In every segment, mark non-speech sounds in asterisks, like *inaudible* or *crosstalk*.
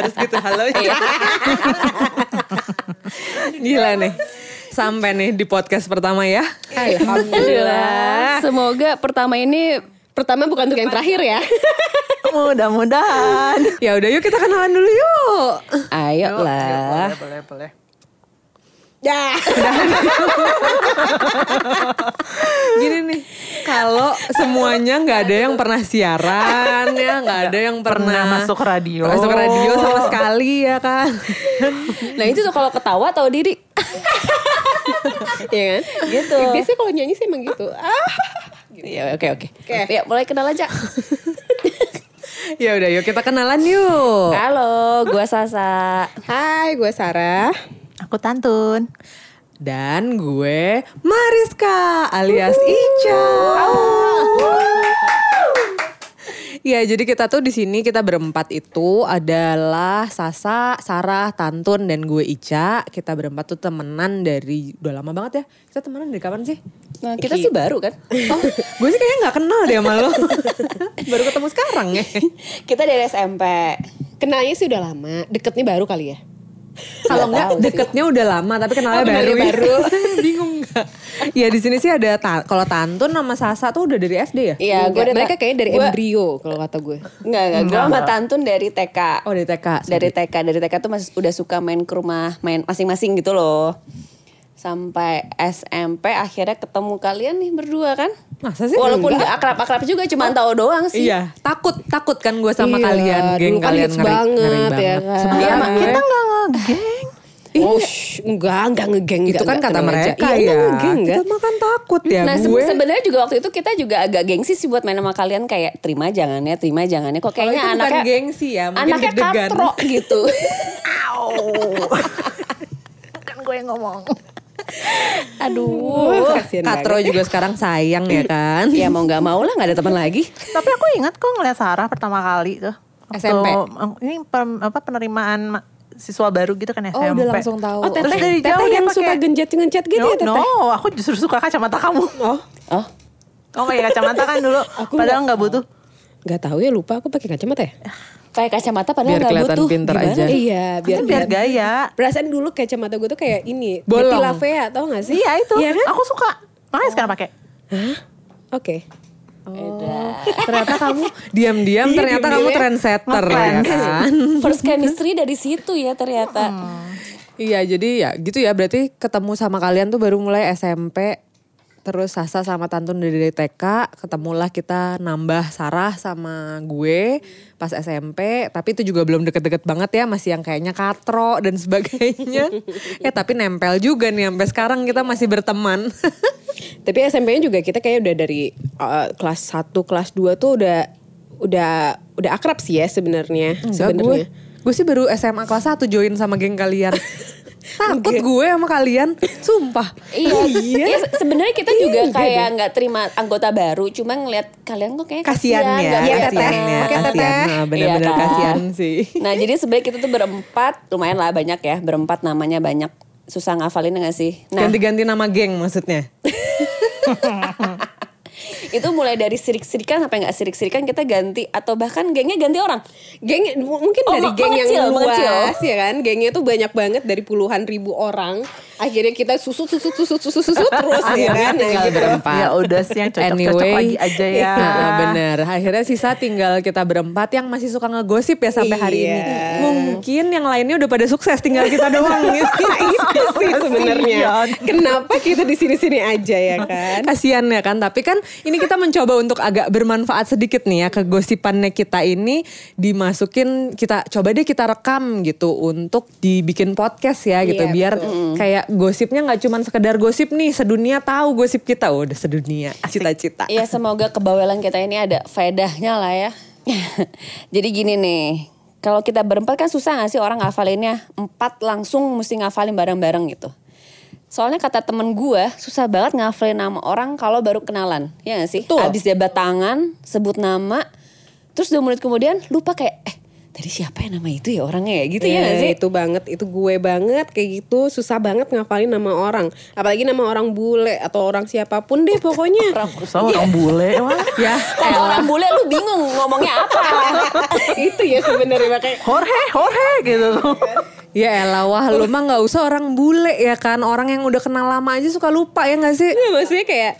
harus gitu halo Iya. *laughs* Gila nih. Sampai nih di podcast pertama ya. Alhamdulillah. Semoga pertama ini Pertama bukan untuk yang terakhir ya. *laughs* Mudah-mudahan. Ya udah yuk kita kenalan dulu yuk. ayolah. Boleh, boleh. Ya. Gini nih, kalau semuanya nggak ada yang pernah siaran ya, nggak ada yang pernah, Pernah masuk radio. masuk radio sama sekali ya kan. Nah itu tuh kalau ketawa tahu diri. Iya kan? Gitu. Biasanya kalau nyanyi sih emang gitu. Ah. Iya oke oke. Oke. Ya mulai kenal aja. *laughs* Ya udah yuk kita kenalan yuk. Halo, gua Sasa. Hai, gue Sarah. Aku Tantun. Dan gue Mariska alias Ica. Ya, jadi kita tuh di sini kita berempat itu adalah Sasa, Sarah, Tantun dan gue Ica. Kita berempat tuh temenan dari udah lama banget ya. Kita temenan dari kapan sih? Nah kita sih baru kan. Oh, gue sih kayaknya nggak kenal deh sama lo. *laughs* Baru ketemu sekarang ya. kita dari SMP. Kenalnya sih udah lama, deketnya baru kali ya. Kalau Nggak nggak tahu sih. deketnya udah lama tapi kenalnya Oh, baru. ya. baru. *laughs* *laughs* Bingung nggak? Ya di sini sih ada ta- kalau Tantun sama Sasa tuh udah dari SD ya? Iya, Enggak, gue udah mereka kayaknya dari gua- embrio kalau kata gue. Enggak, enggak. Gue sama Tantun dari TK. Oh dari TK. sorry. dari TK, dari TK tuh masih udah suka main ke rumah, main masing-masing gitu loh. Sampai SMP akhirnya ketemu kalian nih berdua kan? Masa sih? Walaupun Enggak. gak akrab-akrab juga, cuma tahu doang sih. Iya, takut takut kan gue sama Iya, kalian, geng dulu kan kalian ngeri, banget, ngeri ya banget. kan. Sebenarnya Iya, Kita nggak ngegeng. Oh, shh, enggak, enggak ngegeng. itu enggak, kan kata aja. mereka Iya, ya. enggak ngegeng, Kita enggak? makan takut ya Nah gue. sebenarnya juga waktu itu kita juga agak gengsi sih buat main sama kalian kayak terima jangannya, terima jangannya. Kok Kalau kayaknya itu bukan anaknya gengsi ya, mungkin anaknya katro gitu. *laughs* Kan gue yang ngomong. *laughs* Aduh. Kasian Katro banget. juga sekarang sayang ya kan. ya mau nggak mau lah nggak ada teman lagi. Tapi aku ingat kok ngeliat Sarah pertama kali tuh. Waktu- SMP? Ini pem- apa penerimaan ma- siswa baru gitu kan SMP. Oh udah langsung tahu. Oh, teteh, Terus dari teteh jauh dia yang pakai- suka gencet-gencet gitu no, ya, teteh? no, aku justru suka kacamata kamu. Oh, Oh, Oh kayak kacamata kan dulu. Padahal nggak butuh. enggak tahu ya lupa aku pakai kacamata ya? Pakai kacamata padahal Biar nggak kelihatan butuh. pinter Gimana? aja. Iya, biar Kan biar gaya. Perasaan dulu kacamata gue tuh kayak ini, Bolong. Betty Lavea, tau gak sih? Iya itu. Iya kan? Aku suka. Makanya sekarang pakai. Oke. Oh, ternyata kamu diam-diam ternyata kamu ya. trendsetter ya kan. First chemistry dari situ ya ternyata. Iya jadi ya gitu ya berarti ketemu sama kalian tuh baru mulai SMP terus Sasa sama Tantun dari TK ketemulah kita nambah Sarah sama gue pas SMP tapi itu juga belum deket-deket banget ya masih yang kayaknya katro dan sebagainya *laughs* ya tapi nempel juga nih sampai sekarang kita masih berteman *laughs* Tapi SMP-nya juga kita kayak udah dari uh, kelas 1, kelas 2 tuh udah udah udah akrab sih ya sebenarnya. Sebenarnya. gue sih baru SMA kelas 1 join sama geng kalian *laughs* takut gue sama kalian sumpah Iya, ya, se- sebenarnya kita Iya, juga enggak kayak nggak terima anggota baru, cuma ngeliat kalian kok kayak kasian ya, Iya, kasian teteh. ya. Nah, benar-benar Iya kan? kasian sih. Nah jadi sebenarnya kita tuh berempat, lumayan lah banyak ya, berempat namanya banyak susah ngafalin nggak sih? Nah Ganti-ganti nama geng maksudnya. *laughs* itu mulai dari sirik-sirikan sampai nggak sirik-sirikan kita ganti atau bahkan gengnya ganti orang. Geng mungkin Oh, dari geng mengecil, yang luas mengecil. ya kan. Gengnya tuh banyak banget dari puluhan ribu orang. Akhirnya kita susut susut susut susut susut terus ya kan. Tinggal gitu. berempat. Ya udah sih yang cocok-cocok Anyway, lagi aja ya. Nah, *laughs* bener. Akhirnya sisa tinggal kita berempat yang masih suka ngegosip ya sampai hari ini. Iya. Mungkin yang lainnya udah pada sukses, tinggal kita *laughs* doang gitu. Nah, itu sih sebenarnya. Kenapa kita di sini-sini aja ya kan? Kasian ya kan, tapi kan ini kita mencoba untuk agak bermanfaat sedikit nih ya kegosipannya kita ini. Dimasukin kita coba deh kita rekam gitu untuk dibikin podcast ya gitu. Iya, biar kayak gosipnya nggak cuman sekedar gosip nih sedunia tahu gosip kita. Oh, udah sedunia cita-cita. Iya semoga kebawelan kita ini ada faedahnya lah ya. *laughs* Jadi gini nih, kalau kita berempat kan susah gak sih orang ngafalinnya? Empat langsung mesti ngafalin bareng-bareng gitu. Soalnya kata temen gue susah banget ngafalin nama orang kalau baru kenalan, ya gak sih? Betul. Abis jabat tangan, sebut nama, terus dua menit kemudian lupa kayak eh tadi siapa ya nama itu ya orangnya ya gitu ya Iya, nggak sih? itu banget, itu gue banget kayak gitu, susah banget ngafalin nama orang. Apalagi nama orang bule atau orang siapa pun deh pokoknya. Sama *laughs* orang bule *laughs* wah. Ya, Kalau orang bule lu bingung ngomongnya apa? *laughs* itu ya sebenarnya makanya Jorge, Jorge gitu. Ya elah wah lu mah gak usah orang bule ya kan? Orang yang udah kenal lama aja suka lupa ya gak sih? Iya, maksudnya kayak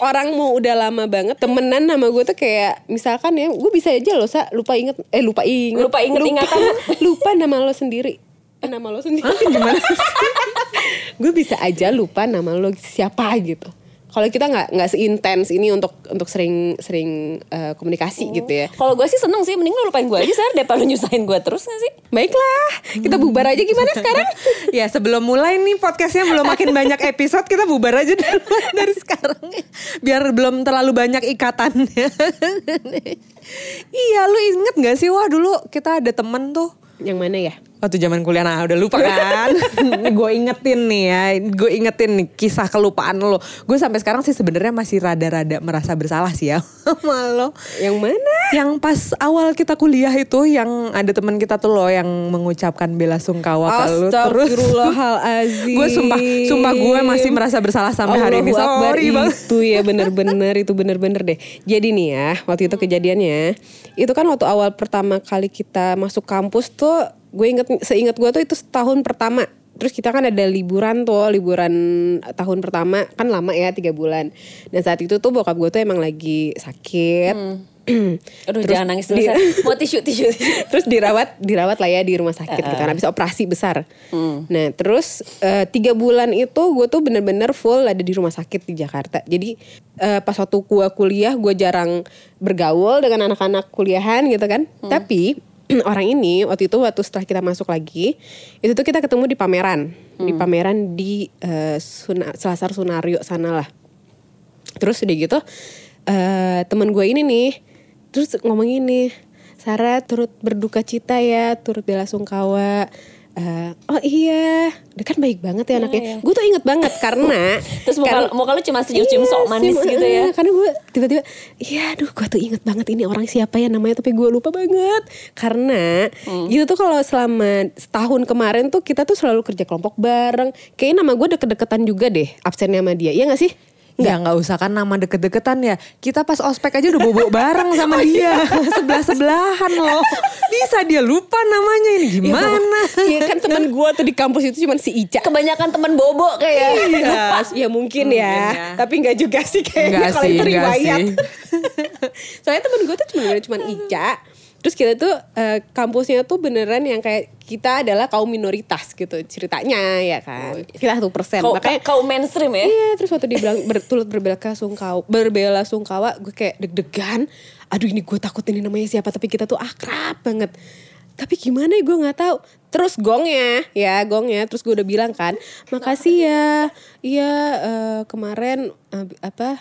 orang mau udah lama banget temenan sama gue tuh kayak misalkan ya gue bisa aja loh sa lupa inget eh lupa inget Lupa inget ingatan. *laughs* lupa nama lo sendiri. Eh, nama lo sendiri. Gimana? *laughs* Gue bisa aja lupa nama lo siapa gitu kalau kita nggak nggak seintens ini untuk untuk sering sering eh, komunikasi gitu ya. Kalau gue sih seneng sih, mending lu lupain gue aja sih daripada lu nyusahin gue terus gak sih? baiklah kita bubar aja gimana sekarang? *laughs* Ya sebelum mulai nih podcastnya belum makin banyak episode Kita bubar aja duluan *laughs* dari sekarang. Biar belum terlalu banyak ikatannya. *laughs* Iya lu inget gak sih? Wah dulu kita ada temen tuh. Yang mana ya Waktu zaman kuliah nah udah lupa kan? *laughs* Gue ingetin nih ya Gue ingetin nih kisah kelupaan lo. Gue sampai sekarang sih sebenarnya masih rada-rada merasa bersalah sih ya *laughs* Sama lo. Yang mana? Yang pas awal kita kuliah itu Yang ada teman kita tuh loh Yang mengucapkan bela sungkawa ke lu Terus. *laughs* Gue sumpah Sumpah gue masih merasa bersalah sampai hari ini. Sorry banget. Itu ya bener-bener itu bener-bener deh. Jadi nih ya waktu itu kejadiannya itu kan waktu awal pertama kali kita masuk kampus tuh gue inget seingat gue tuh itu setahun pertama. Terus kita kan ada liburan tuh liburan tahun pertama kan lama ya tiga bulan. Dan saat itu tuh bokap gue tuh emang lagi sakit. *clears throat* Aduh Terus jangan nangis dulu di-. *laughs* Mau tisu tisu. terus dirawat dirawat lah ya di rumah sakit gitu kan habis operasi besar nah terus eh, tiga bulan itu gue tuh bener-bener full ada di rumah sakit di Jakarta jadi eh, pas waktu gue kuliah gue jarang bergaul dengan anak-anak kuliahan gitu kan tapi *clears throat* orang ini waktu itu waktu setelah kita masuk lagi itu tuh kita ketemu di pameran. Di pameran di eh, Suna- Selasar Sunario sana lah. Terus udah gitu eh teman gue ini nih terus ngomong ini Sarah turut berduka cita ya turut bela sungkawa Eh, oh iya dia kan baik banget ya anaknya gue tuh inget banget karena *laughs* Terus muka, karena- muka lu cuma senyum-senyum sok Iya, manis sih, gitu ya. eh, Karena gue tiba-tiba, iya aduh gue tuh inget banget ini orang siapa ya namanya tapi gue lupa banget. Karena Hmm. itu tuh kalau selama setahun kemarin tuh kita tuh selalu kerja kelompok bareng. Kayaknya nama gue deket-deketan juga deh absennya sama dia. Iya gak sih? Ya nggak usah kan nama deket-deketan ya. Kita pas ospek aja udah bobo bareng *laughs* sama dia. *laughs* Sebelah-sebelahan loh. Bisa dia lupa namanya ini gimana? Iya kan teman gue tuh di kampus itu cuma si Ica. Kebanyakan temen bobo kayak. Iya, *laughs* ya mungkin Mungkin ya. ya. Tapi nggak juga sih kayaknya kalau sih, itu riwayat. sih. Soalnya temen gue tuh cuma cuma Ica. Terus kita tuh eh, kampusnya tuh beneran yang kayak kita adalah kaum minoritas gitu ceritanya ya kan. Kita satu persen. Kau, Makanya kau mainstream ya. Iya, terus waktu dia bilang *laughs* bertulut berbela sungkawa, berbela sungkawa, gue kayak deg-degan. Aduh ini gue takut ini namanya siapa, tapi kita tuh akrab banget. Tapi gimana ya gue nggak tahu. Terus gongnya, ya gongnya, terus gue udah bilang kan, makasih ya, iya eh, kemarin eh, apa?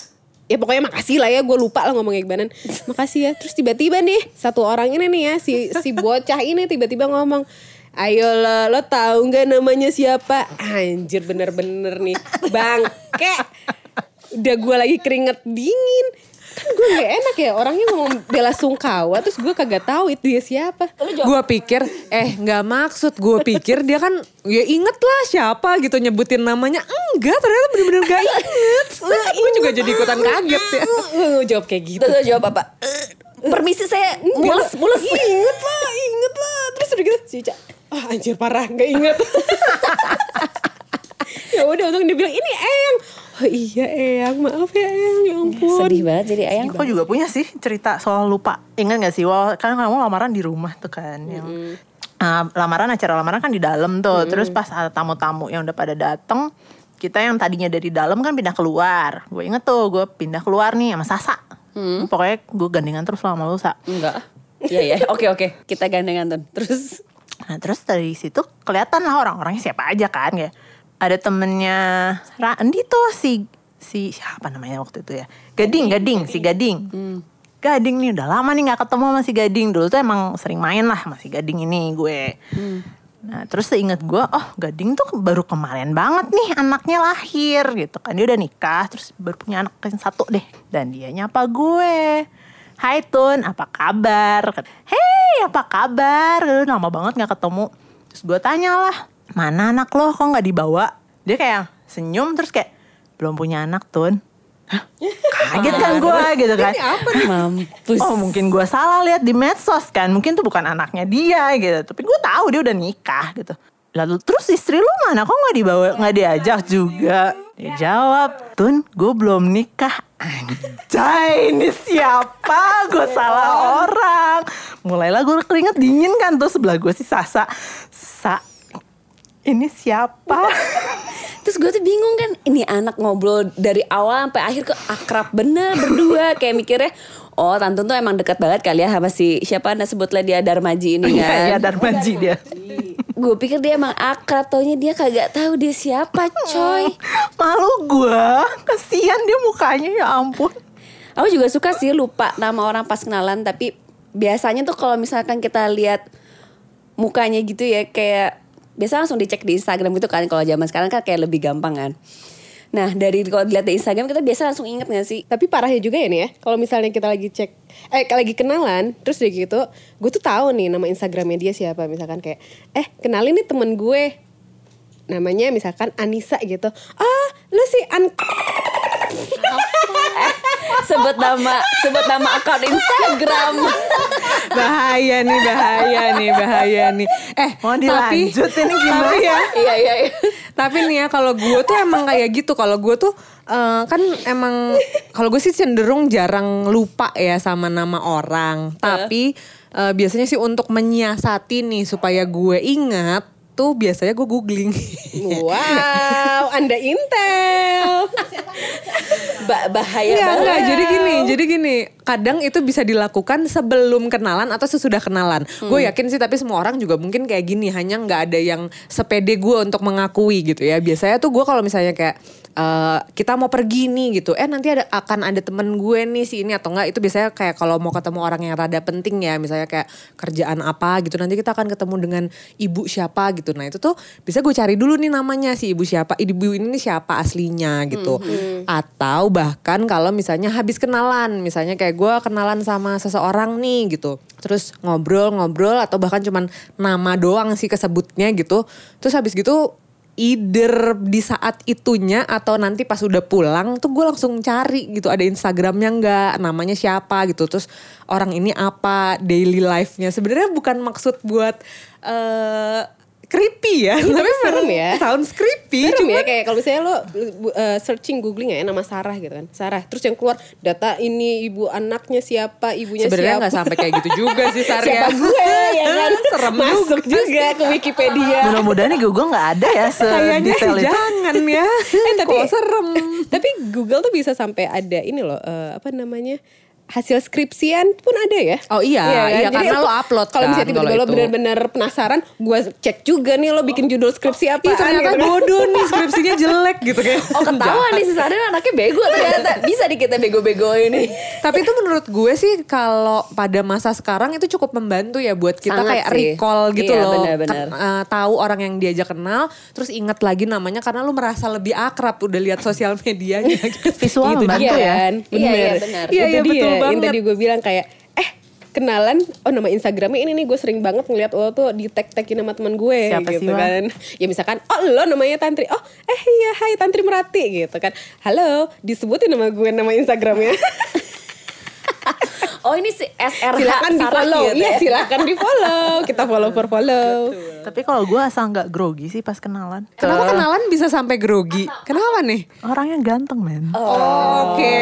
Ya pokoknya makasih lah ya, gue lupa lah ngomongnya gimana. Makasih ya. Terus tiba-tiba nih satu orang ini nih ya, si si bocah ini tiba-tiba ngomong, Ayo lo, lo tahu nggak namanya siapa? Anjir bener-bener nih, bangke. Udah gue lagi keringet dingin. Kan gue gak enak ya, orangnya ngomong bela sungkawa, terus gue kagak tahu itu dia siapa. Gue pikir, eh nggak maksud. Gue pikir dia kan, ya inget lah siapa gitu nyebutin namanya. Enggak, ternyata bener-bener gak inget. *laughs* Gue juga jadi ikutan kaget ya. Gue jawab kayak gitu. Terus jawab apa? "Eh, Permisi saya mules mules. Inget lah, inget lah. Terus udah gitu, si Ica, ah anjir parah, gak inget. *laughs* ya udah untung dia bilang, ini Eyang. Oh iya Eyang, maaf ya Eyang, ya ampun. Sedih banget jadi ayang. Aku juga punya sih cerita soal lupa. Ingat gak sih? Wah, kan kamu lamaran di rumah tuh kan. Yang Ah, lamaran acara lamaran kan di dalam tuh. Terus pas ada tamu-tamu yang udah pada dateng, kita yang tadinya dari dalam kan pindah keluar. Gue inget tuh, gue pindah keluar nih sama Sasa. Pokoknya gue gandengan terus sama lu, Sa. Enggak. Iya ya. Oke oke. Kita gandengan tuh. Terus Nah terus dari situ kelihatan lah orang-orangnya siapa aja kan ya. Ada temennya Randi tuh si si siapa namanya waktu itu ya? Gading, Gading, si Gading. Gading nih udah lama nih nggak ketemu sama si Gading dulu tuh emang sering main lah sama si Gading ini gue. Nah terus seinget gue, oh Gading tuh baru kemarin banget nih anaknya lahir gitu kan dia udah nikah terus baru punya anak yang satu deh dan dia nyapa gue. Hai Tun, apa kabar? Hei apa kabar Lama banget gak ketemu Terus gue tanya lah Mana anak lo? Kok gak dibawa? Dia kayak senyum terus kayak Belum punya anak Tun. Hah? Kaget kan gue gitu kan? Mampus. Oh mungkin gue salah lihat di medsos kan? Mungkin tuh bukan anaknya dia gitu. Tapi gue tahu dia udah nikah gitu. Lalu terus istri lu mana? Kok gak dibawa nggak diajak juga? Dia jawab Tun gue belum nikah. Anjay ini siapa? Gue salah orang. Mulailah gue keringet dingin kan Tuh sebelah gue si Sasa. Sa ini siapa Terus gue tuh bingung kan, ini anak ngobrol dari awal sampai akhir kok akrab bener berdua. *laughs* Kayak mikirnya, oh tante tuh emang dekat banget kali ya sama si siapa anda sebutlah dia Darmaji ini Iya kan. iya Darmaji dia Gue pikir dia emang akrab, taunya dia kagak tahu dia siapa coy. *laughs* Malu gue Kasian dia mukanya ya ampun Aku juga suka sih lupa nama orang pas kenalan, tapi biasanya tuh kalau misalkan kita lihat mukanya gitu ya kayak biasa langsung dicek di Instagram gitu kan kalau zaman sekarang kan kayak lebih gampang kan. Nah dari kalau dilihat di Instagram kita biasa langsung inget gak sih? Tapi parahnya juga ya nih ya, kalau misalnya kita lagi cek, eh lagi kenalan, terus udah gitu, gue tuh tahu nih nama Instagramnya dia siapa, misalkan kayak, eh kenalin nih temen gue, namanya misalkan Anissa gitu, ah lu si An, *laughs* sebut nama sebut nama akun Instagram. *laughs* bahaya nih, bahaya nih, bahaya nih. Eh, Mau tapi, dilanjut ini gimana? tapi ya, *laughs* iya iya iya. tapi nih ya kalau gue tuh emang kayak gitu. Kalau gue tuh eh, kan emang kalau gue sih cenderung jarang lupa ya sama nama orang. Tapi eh, biasanya sih untuk menyiasati nih supaya gue ingat tuh biasanya gue googling. *laughs* wow, anda intel, Ba- bahaya Iya banget. enggak, jadi gini, jadi gini. Kadang itu bisa dilakukan sebelum kenalan atau sesudah kenalan. Gue yakin sih, tapi semua orang juga mungkin kayak gini. Hanya nggak ada yang sepede gue untuk mengakui gitu ya. Biasanya tuh gue kalau misalnya kayak eh, kita mau pergi nih gitu, eh nanti ada akan ada temen gue nih si ini atau enggak. Itu biasanya kayak kalau mau ketemu orang yang rada penting ya, misalnya kayak kerjaan apa gitu. Nanti kita akan ketemu dengan ibu siapa gitu. Nah itu tuh bisa gue cari dulu nih namanya si ibu siapa, ibu ini nih siapa aslinya gitu. Atau bahkan kalau misalnya habis kenalan, misalnya kayak gue kenalan sama seseorang nih gitu. Terus ngobrol-ngobrol atau bahkan cuman nama doang sih kesebutnya gitu. Terus habis gitu either di saat itunya atau nanti pas udah pulang tuh gue langsung cari gitu ada Instagramnya nggak namanya siapa gitu terus orang ini apa daily life-nya sebenarnya bukan maksud buat eh creepy ya. Tapi serem ya. sounds creepy Serem cuma ya kayak kalau misalnya lo uh, searching googling ya nama Sarah gitu kan. Sarah terus yang keluar data ini ibu anaknya siapa ibunya sebenarnya siapa? nggak sampai kayak gitu juga sih Sar ya. Siapa gue ya kan? *laughs* Serem masuk juga ke Wikipedia. Mudah-mudahan nih Google nggak ada ya *laughs* kayaknya sedetail itu. jangan ya. *laughs* Eh tapi Kok serem? tapi Google tuh bisa sampai ada ini loh eh, apa namanya hasil skripsian pun ada ya Oh iya, iya, Jadi karena aku- lo upload kalau kan, misalnya tiba-tiba kalau lo itu. benar-benar penasaran gue cek juga nih lo bikin judul skripsi apa Ih ternyata bodoh nih skripsinya jelek gitu kayak Oh ketahuan nih si Sadar anaknya bego ternyata. Bisa di kita bego-bego ini. Tapi itu menurut gue sih kalau pada masa sekarang itu cukup membantu ya buat kita Sangat kayak sih. recall gitu Iya, loh. benar-benar. Ken- eh, tahu orang yang diajak kenal, terus ingat lagi namanya karena lu merasa lebih akrab udah lihat sosial medianya gitu. Visual Itu membantu dia ya. kan Iya, iya, bener benar. Iya, iya, dia, betul yang banget. tadi gue bilang kayak eh kenalan oh nama Instagramnya ini nih gue sering banget ngeliat lo tuh di tag tagin sama teman gue Siapa sih, gitu Wak? kan ya misalkan oh lo namanya Tantri oh eh iya hai Tantri Merati gitu kan halo disebutin nama gue nama Instagramnya *laughs* Oh ini si SRH silakan di follow gitu iya ya. silakan di follow kita follow for follow Tapi kalau gue asal nggak grogi sih pas kenalan. Kenapa kenalan bisa sampai grogi? Kenapa nih? Orangnya ganteng men. Oke,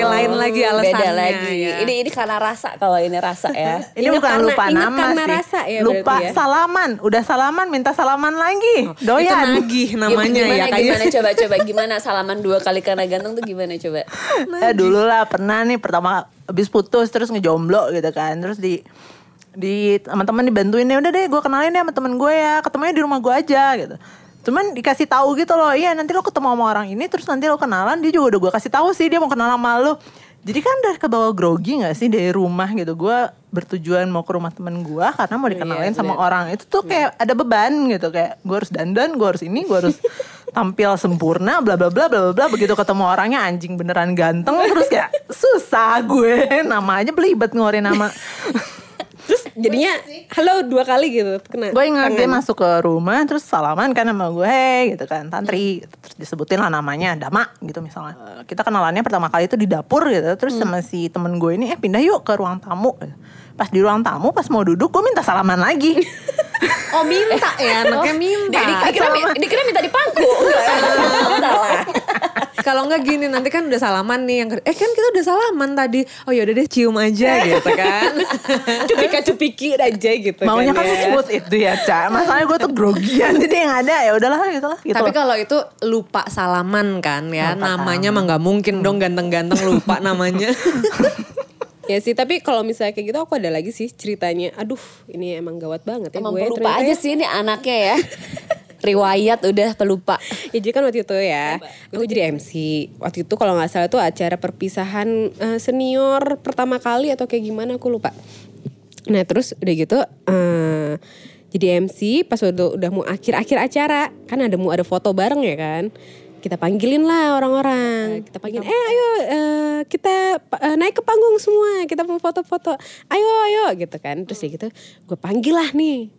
lain lagi alasannya. Beda lagi. ya. Ini ini karena rasa kalau ini rasa ya. Ini Ingat bukan karena- lupa nama karena sih. rasa ya lupa ya. salaman. Udah salaman minta salaman lagi. Itu Doyan. nagih namanya gimana, ya kayak. Gimana coba coba gimana salaman dua kali karena ganteng tuh gimana coba? Eh dulu lah pernah nih pertama habis putus terus ngejomblo gitu kan. Terus di di teman-teman dibantuin ya udah deh gue kenalin ya sama temen gue ya ketemunya di rumah gue aja gitu cuman dikasih tahu gitu loh iya nanti lo ketemu sama orang ini terus nanti lo kenalan dia juga udah gue kasih tahu sih dia mau kenal sama lo jadi kan udah kebawa grogi nggak sih dari rumah gitu? Gue bertujuan mau ke rumah temen gue karena mau dikenalin sama orang. Itu tuh kayak ada beban gitu kayak gue harus dandan gue harus ini gue harus *laughs* tampil sempurna bla bla bla bla bla. Begitu ketemu orangnya anjing beneran ganteng terus kayak susah gue. *laughs* Namanya belibet ngeluarin nama *laughs* Jadinya halo dua kali gitu kena. gue ingat dia masuk ke rumah terus salaman kan sama gue hey gitu kan tantri terus disebutin lah namanya Dama gitu misalnya kita kenalannya pertama kali itu di dapur gitu terus sama si temen gue ini eh pindah yuk ke ruang tamu pas di ruang tamu pas mau duduk gue minta salaman lagi Oh minta ya, anaknya minta. Dikira, dikira minta di pangku. Salah. Kalau nggak gini nanti kan udah salaman nih yang eh kan kita udah salaman tadi. Oh ya udah deh cium aja gitu kan. *laughs* cupika cupiki aja gitu maunya kan ya. smooth itu ya cak masalahnya gue tuh grogian jadi yang ada ya udahlah gitu lah gitu Tapi kalau itu lupa salaman kan ya, Lupa namanya mah nggak mungkin dong ganteng-ganteng lupa *laughs* namanya. *laughs* Ya sih, tapi kalau misalnya kayak gitu aku ada lagi sih ceritanya. Aduh, ini emang gawat banget ya Emang gue. ternyata aja ya. sih ini anaknya ya. Riwayat udah pelupa. Ya jadi kan waktu itu ya, aku jadi MC. Waktu itu kalau nggak salah tuh acara perpisahan eh, senior pertama kali atau kayak gimana aku lupa. Nah terus udah gitu eh, jadi MC pas udah udah mau akhir-akhir acara kan ada mau ada foto bareng ya kan. Kita panggilin lah orang-orang. Kita panggilin, eh ayo eh, kita eh, naik ke panggung semua. Kita mau foto-foto. Ayo ayo gitu kan. Terus ya gitu, gue panggil lah nih.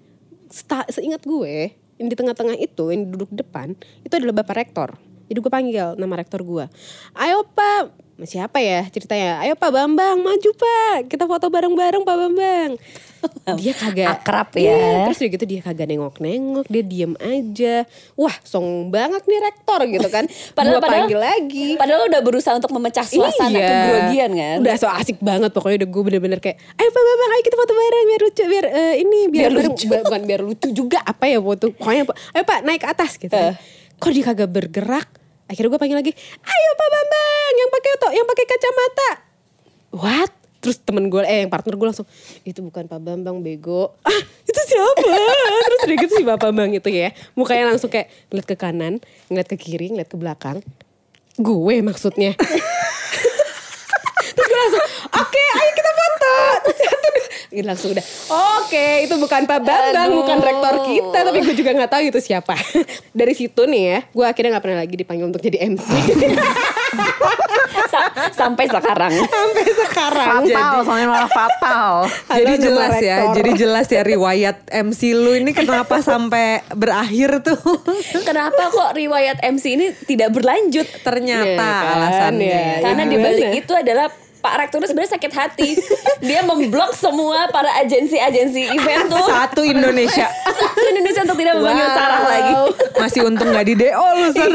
Seta- seingat gue, yang di tengah-tengah itu, yang duduk depan, itu adalah Bapak Rektor. Jadi gue panggil nama rektor gue. Ayo Pak, siapa ya ceritanya? Ayo Pak Bambang, maju Pak. Kita foto bareng-bareng Pak Bambang. *laughs* Dia kagak Akrab ya. Iya, terus udah gitu dia kagak nengok-nengok, dia diem aja. Wah, song banget nih rektor gitu kan. *laughs* Padahal Gua padahal panggil lagi. Padahal udah berusaha untuk memecah suasana Iya. kegrogian kan. Udah so asik banget pokoknya udah gue bener-bener kayak ayo Pak Bambang ayo kita foto bareng biar lucu biar eh, ini biar, Biar bareng- lucu. bukan biar lucu juga apa ya foto pokoknya ayo Pak naik ke atas gitu. Eh. Kok dia kagak bergerak? Akhirnya gue panggil lagi, ayo Pak Bambang yang pakai to- yang pakai kacamata. What? Terus temen gue, eh yang partner gue langsung, itu bukan Pak Bambang bego. *laughs* Ah itu siapa? *laughs* Terus udah gitu si Bapak Bambang itu ya. Mukanya langsung kayak ngeliat ke kanan, ngeliat ke kiri, ngeliat ke belakang. Gue maksudnya. *laughs* Terus gue langsung, oke ayo kita foto. Satu. Gitu langsung udah, oke itu bukan Pak Bambang, Aduh. bukan rektor kita. Tapi gue juga gak tahu itu siapa. Dari situ nih ya, gue akhirnya gak pernah lagi dipanggil untuk jadi MC. Sa- sampai sekarang. Sampai sekarang. fatal soalnya malah fatal *laughs* jadi jelas ya, jadi jelas ya riwayat MC lu ini kenapa sampai berakhir tuh. Kenapa kok riwayat MC ini tidak berlanjut? Ternyata Iya kan, alasannya. ya. Karena Ya, di balik gimana? itu adalah Pak Rektor itu sebenarnya sakit hati. Dia memblok semua para agensi-agensi event tuh. Satu Indonesia. Satu Indonesia untuk tidak memanggil Sarah lagi. Masih untung gak di DO lu Sar.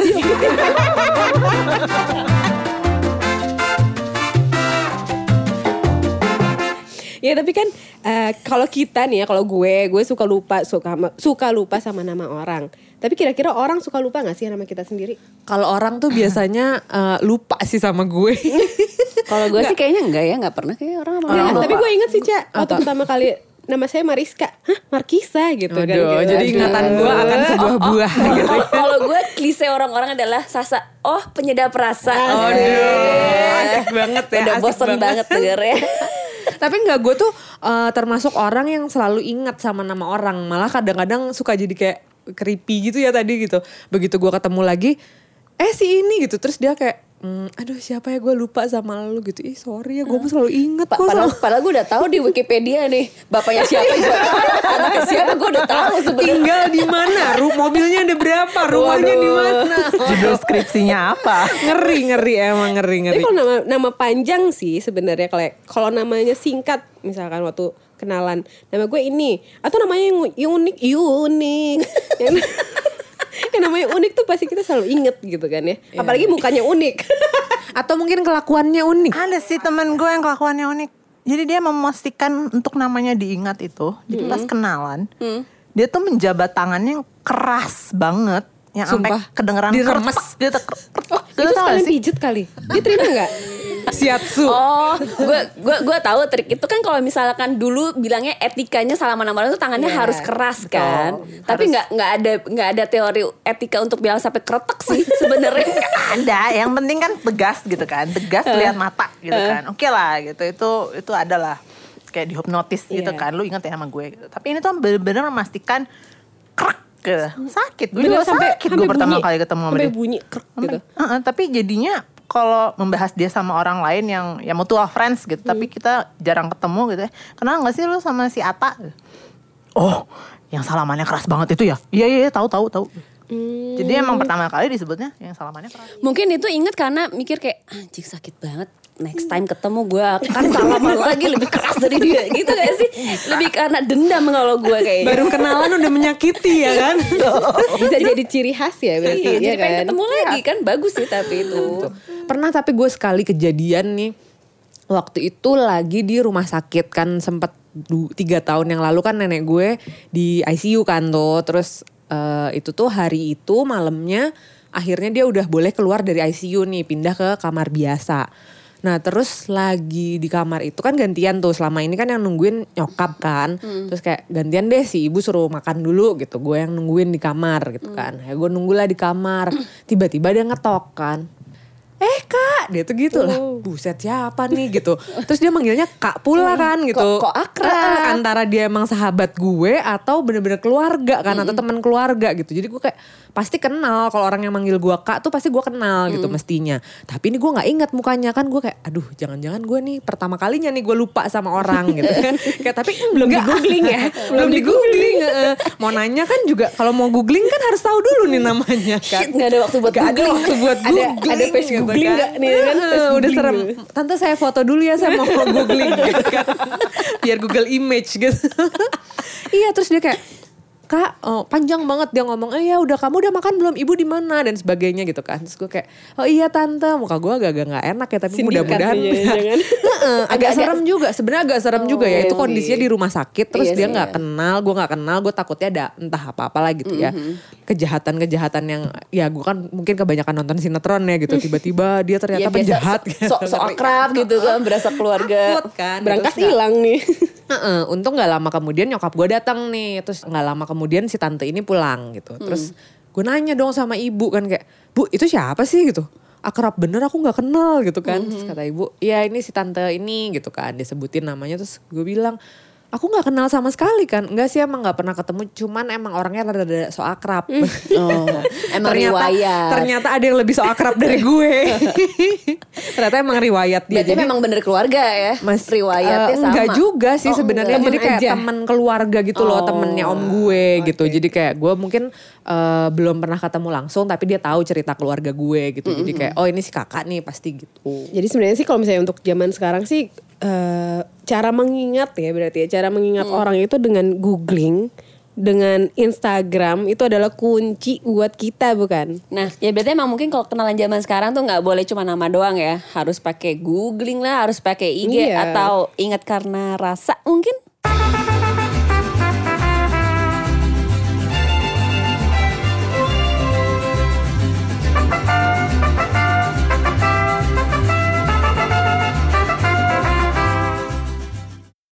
Ya tapi kan eh, kalau kita nih ya kalau gue gue suka lupa suka suka lupa sama nama orang. Tapi kira-kira orang suka lupa gak sih nama kita sendiri? Kalau orang tuh biasanya eh, lupa sih sama gue. *laughs* Kalau gue sih kayaknya enggak ya, enggak pernah kayak orang apa lupa. tapi gue inget sih Cak waktu Apa? pertama kali nama saya Mariska. Hah Markisa gitu kan. Aduh, Gitu. jadi ingatan gue akan sebuah buah gitu. Kalau- Kalau gue klise orang-orang adalah Sasa, oh penyedap rasa. Aduh, asik banget ya. Udah bosen banget dengernya. *laughs* Tapi enggak gue tuh eh, termasuk orang yang selalu ingat sama nama orang. Malah kadang-kadang suka jadi kayak creepy gitu ya tadi gitu. Begitu gue ketemu lagi, eh si ini gitu. Terus dia kayak, "Hmm, aduh siapa ya? Gue lupa sama lu gitu. Ih sorry ya gue selalu inget. Pa- kok Padahal, sama padahal gue udah tahu di Wikipedia nih bapaknya siapa gue anaknya siapa gue udah tahu sebenarnya. tinggal di mana, Ru- mobilnya ada berapa, rumahnya di mana. judul skripsinya apa? Ngeri ngeri emang ngeri Tapi ngeri. kalau nama nama panjang sih sebenarnya kalau kalau namanya singkat misalkan waktu kenalan. Nama gue ini atau namanya yang unik? Unik. *laughs* Yang, *laughs* yang namanya unik tuh pasti kita selalu inget gitu kan ya. Apalagi mukanya unik. *laughs* Atau mungkin kelakuannya unik. ada sih temen gue yang kelakuannya unik. Jadi dia memastikan untuk namanya diingat itu jadi pas kenalan dia tuh menjabat tangannya yang keras banget yang sampai kedengeran Diremes. dia tuh kertek. Lu itu sekalian sih? pijet kali? Dia terima nggak *laughs* Siatsu. Oh, gue gue gue tahu trik itu kan kalau misalkan dulu bilangnya etikanya salaman nama orang itu tangannya Iya, harus keras kan. Tapi nggak nggak ada nggak ada teori etika untuk bilang sampai kretek sih *laughs* sebenarnya. ada yang penting kan tegas gitu kan. Tegas lihat mata gitu kan. Oke lah gitu. Itu itu adalah kayak dihipnotis gitu Iya. kan. Lu inget ya sama gue gitu. tapi ini tuh bener-bener memastikan krek gitu. sakit. Gue juga sakit gue pertama kali ketemu sama sampai dia. bunyi krek gitu. Sampai- Heeh, tapi jadinya kalau membahas dia sama orang lain yang ya mutual friends gitu, tapi kita jarang ketemu gitu ya. Kenal nggak sih lu sama si Ata? Oh, yang salamannya keras banget itu ya? Iya iya, iya, tahu tahu tahu. Jadi emang pertama kali disebutnya yang salamannya keras. Mungkin itu inget karena mikir kayak anjing sakit banget. Next time ketemu gue akan salaman *laughs* lagi lebih keras dari dia gitu gak sih? Lebih karena dendam kalau gue kayaknya. Baru kenalan udah menyakiti ya kan? *laughs* Bisa jadi ciri khas ya berarti Iya, ya jadi pengen kan? ketemu lagi kan bagus sih tapi itu. Pernah tapi gue sekali kejadian nih. Waktu itu lagi di rumah sakit kan sempet du- tiga tahun yang lalu kan nenek gue di ICU kan tuh. Terus eh, itu tuh hari itu malamnya akhirnya dia udah boleh keluar dari ICU nih pindah ke kamar biasa. Nah terus lagi di kamar itu kan gantian tuh selama ini kan yang nungguin nyokap kan. Terus kayak gantian deh si ibu suruh makan dulu gitu. Gue yang nungguin di kamar gitu kan. Ya gue nunggulah di kamar. *clears throat* Tiba-tiba dia ngetok kan. Eh kak, dia tuh gitu lah. Buset siapa nih gitu. Terus dia manggilnya kak pula kan gitu. Kok- kok akrab? Antara dia emang sahabat gue atau bener-bener keluarga kan atau teman keluarga gitu. Jadi gue kayak pasti kenal kalau orang yang manggil gue kak tuh pasti gue kenal gitu mestinya. Tapi ini gue nggak ingat mukanya kan gue kayak aduh jangan-jangan gue nih pertama kalinya nih gue lupa sama orang gitu kan. *laughs* kayak tapi belum di googling ya. *laughs* belum di googling. mau nanya kan juga kalau mau googling kan harus tahu dulu nih namanya kan. Nggak ada waktu buat Gak ada googling. waktu buat Ada- googling. ada face gitu googling kan. nggak nih, kan? Heeh, Face udah serem. Tante saya foto dulu ya saya mau *laughs* googling gitu kan. Biar Google Image gitu. iya terus dia kayak Kak, oh, panjang banget dia ngomong, eh ya udah kamu udah makan belum? Ibu di mana dan sebagainya gitu kan. Terus gue kayak, oh iya tante, muka gue agak-agak nggak enak ya, tapi Sindikat mudah-mudahan jangan-jangan. *laughs* Heeh, agak serem juga. Sebenarnya agak serem juga ya. Itu iya kondisinya sih. di rumah sakit, terus Iya dia nggak iya. kenal, gue nggak kenal, gue takutnya ada entah apa-apa lah gitu ya. Kejahatan-kejahatan yang, ya gue kan mungkin kebanyakan nonton sinetron ya gitu. Tiba-tiba dia ternyata Ya, penjahat. so, so, so akrab gitu kan *laughs* berasa keluarga. Kan. Berangkas hilang nih. *laughs* Heeh, untung nggak lama kemudian nyokap gue datang nih, terus nggak lama kemudian si tante ini pulang gitu. Terus gue nanya dong sama ibu kan kayak, bu itu siapa sih gitu? Akrab bener aku nggak kenal gitu kan. Terus kata ibu, ya ini si tante ini gitu kan. Disebutin namanya terus gue bilang, aku nggak kenal sama sekali kan. Enggak sih emang nggak pernah ketemu, cuman emang orangnya rada-rada so akrab. Oh, emang ternyata, riwayat. ternyata ada yang lebih so akrab dari gue. *laughs* ternyata emang riwayat dia. Berarti memang bener keluarga ya. Mas riwayatnya eh, sama. Enggak juga sih Oh, sebenarnya. Jadi Temen kayak aja. teman keluarga gitu loh, Oh, temennya om gue gitu. Jadi kayak gue mungkin eh, belum pernah ketemu langsung, tapi dia tahu cerita keluarga gue gitu. Jadi kayak oh ini si kakak nih pasti gitu. Jadi sebenarnya sih kalau misalnya untuk zaman sekarang sih eh, cara mengingat ya berarti ya cara mengingat orang itu dengan googling dengan Instagram itu adalah kunci buat kita bukan? Nah, ya berarti emang mungkin kalau kenalan zaman sekarang tuh nggak boleh cuma nama doang ya. Harus pakai googling lah, harus pakai IG Iya. atau ingat karena rasa mungkin.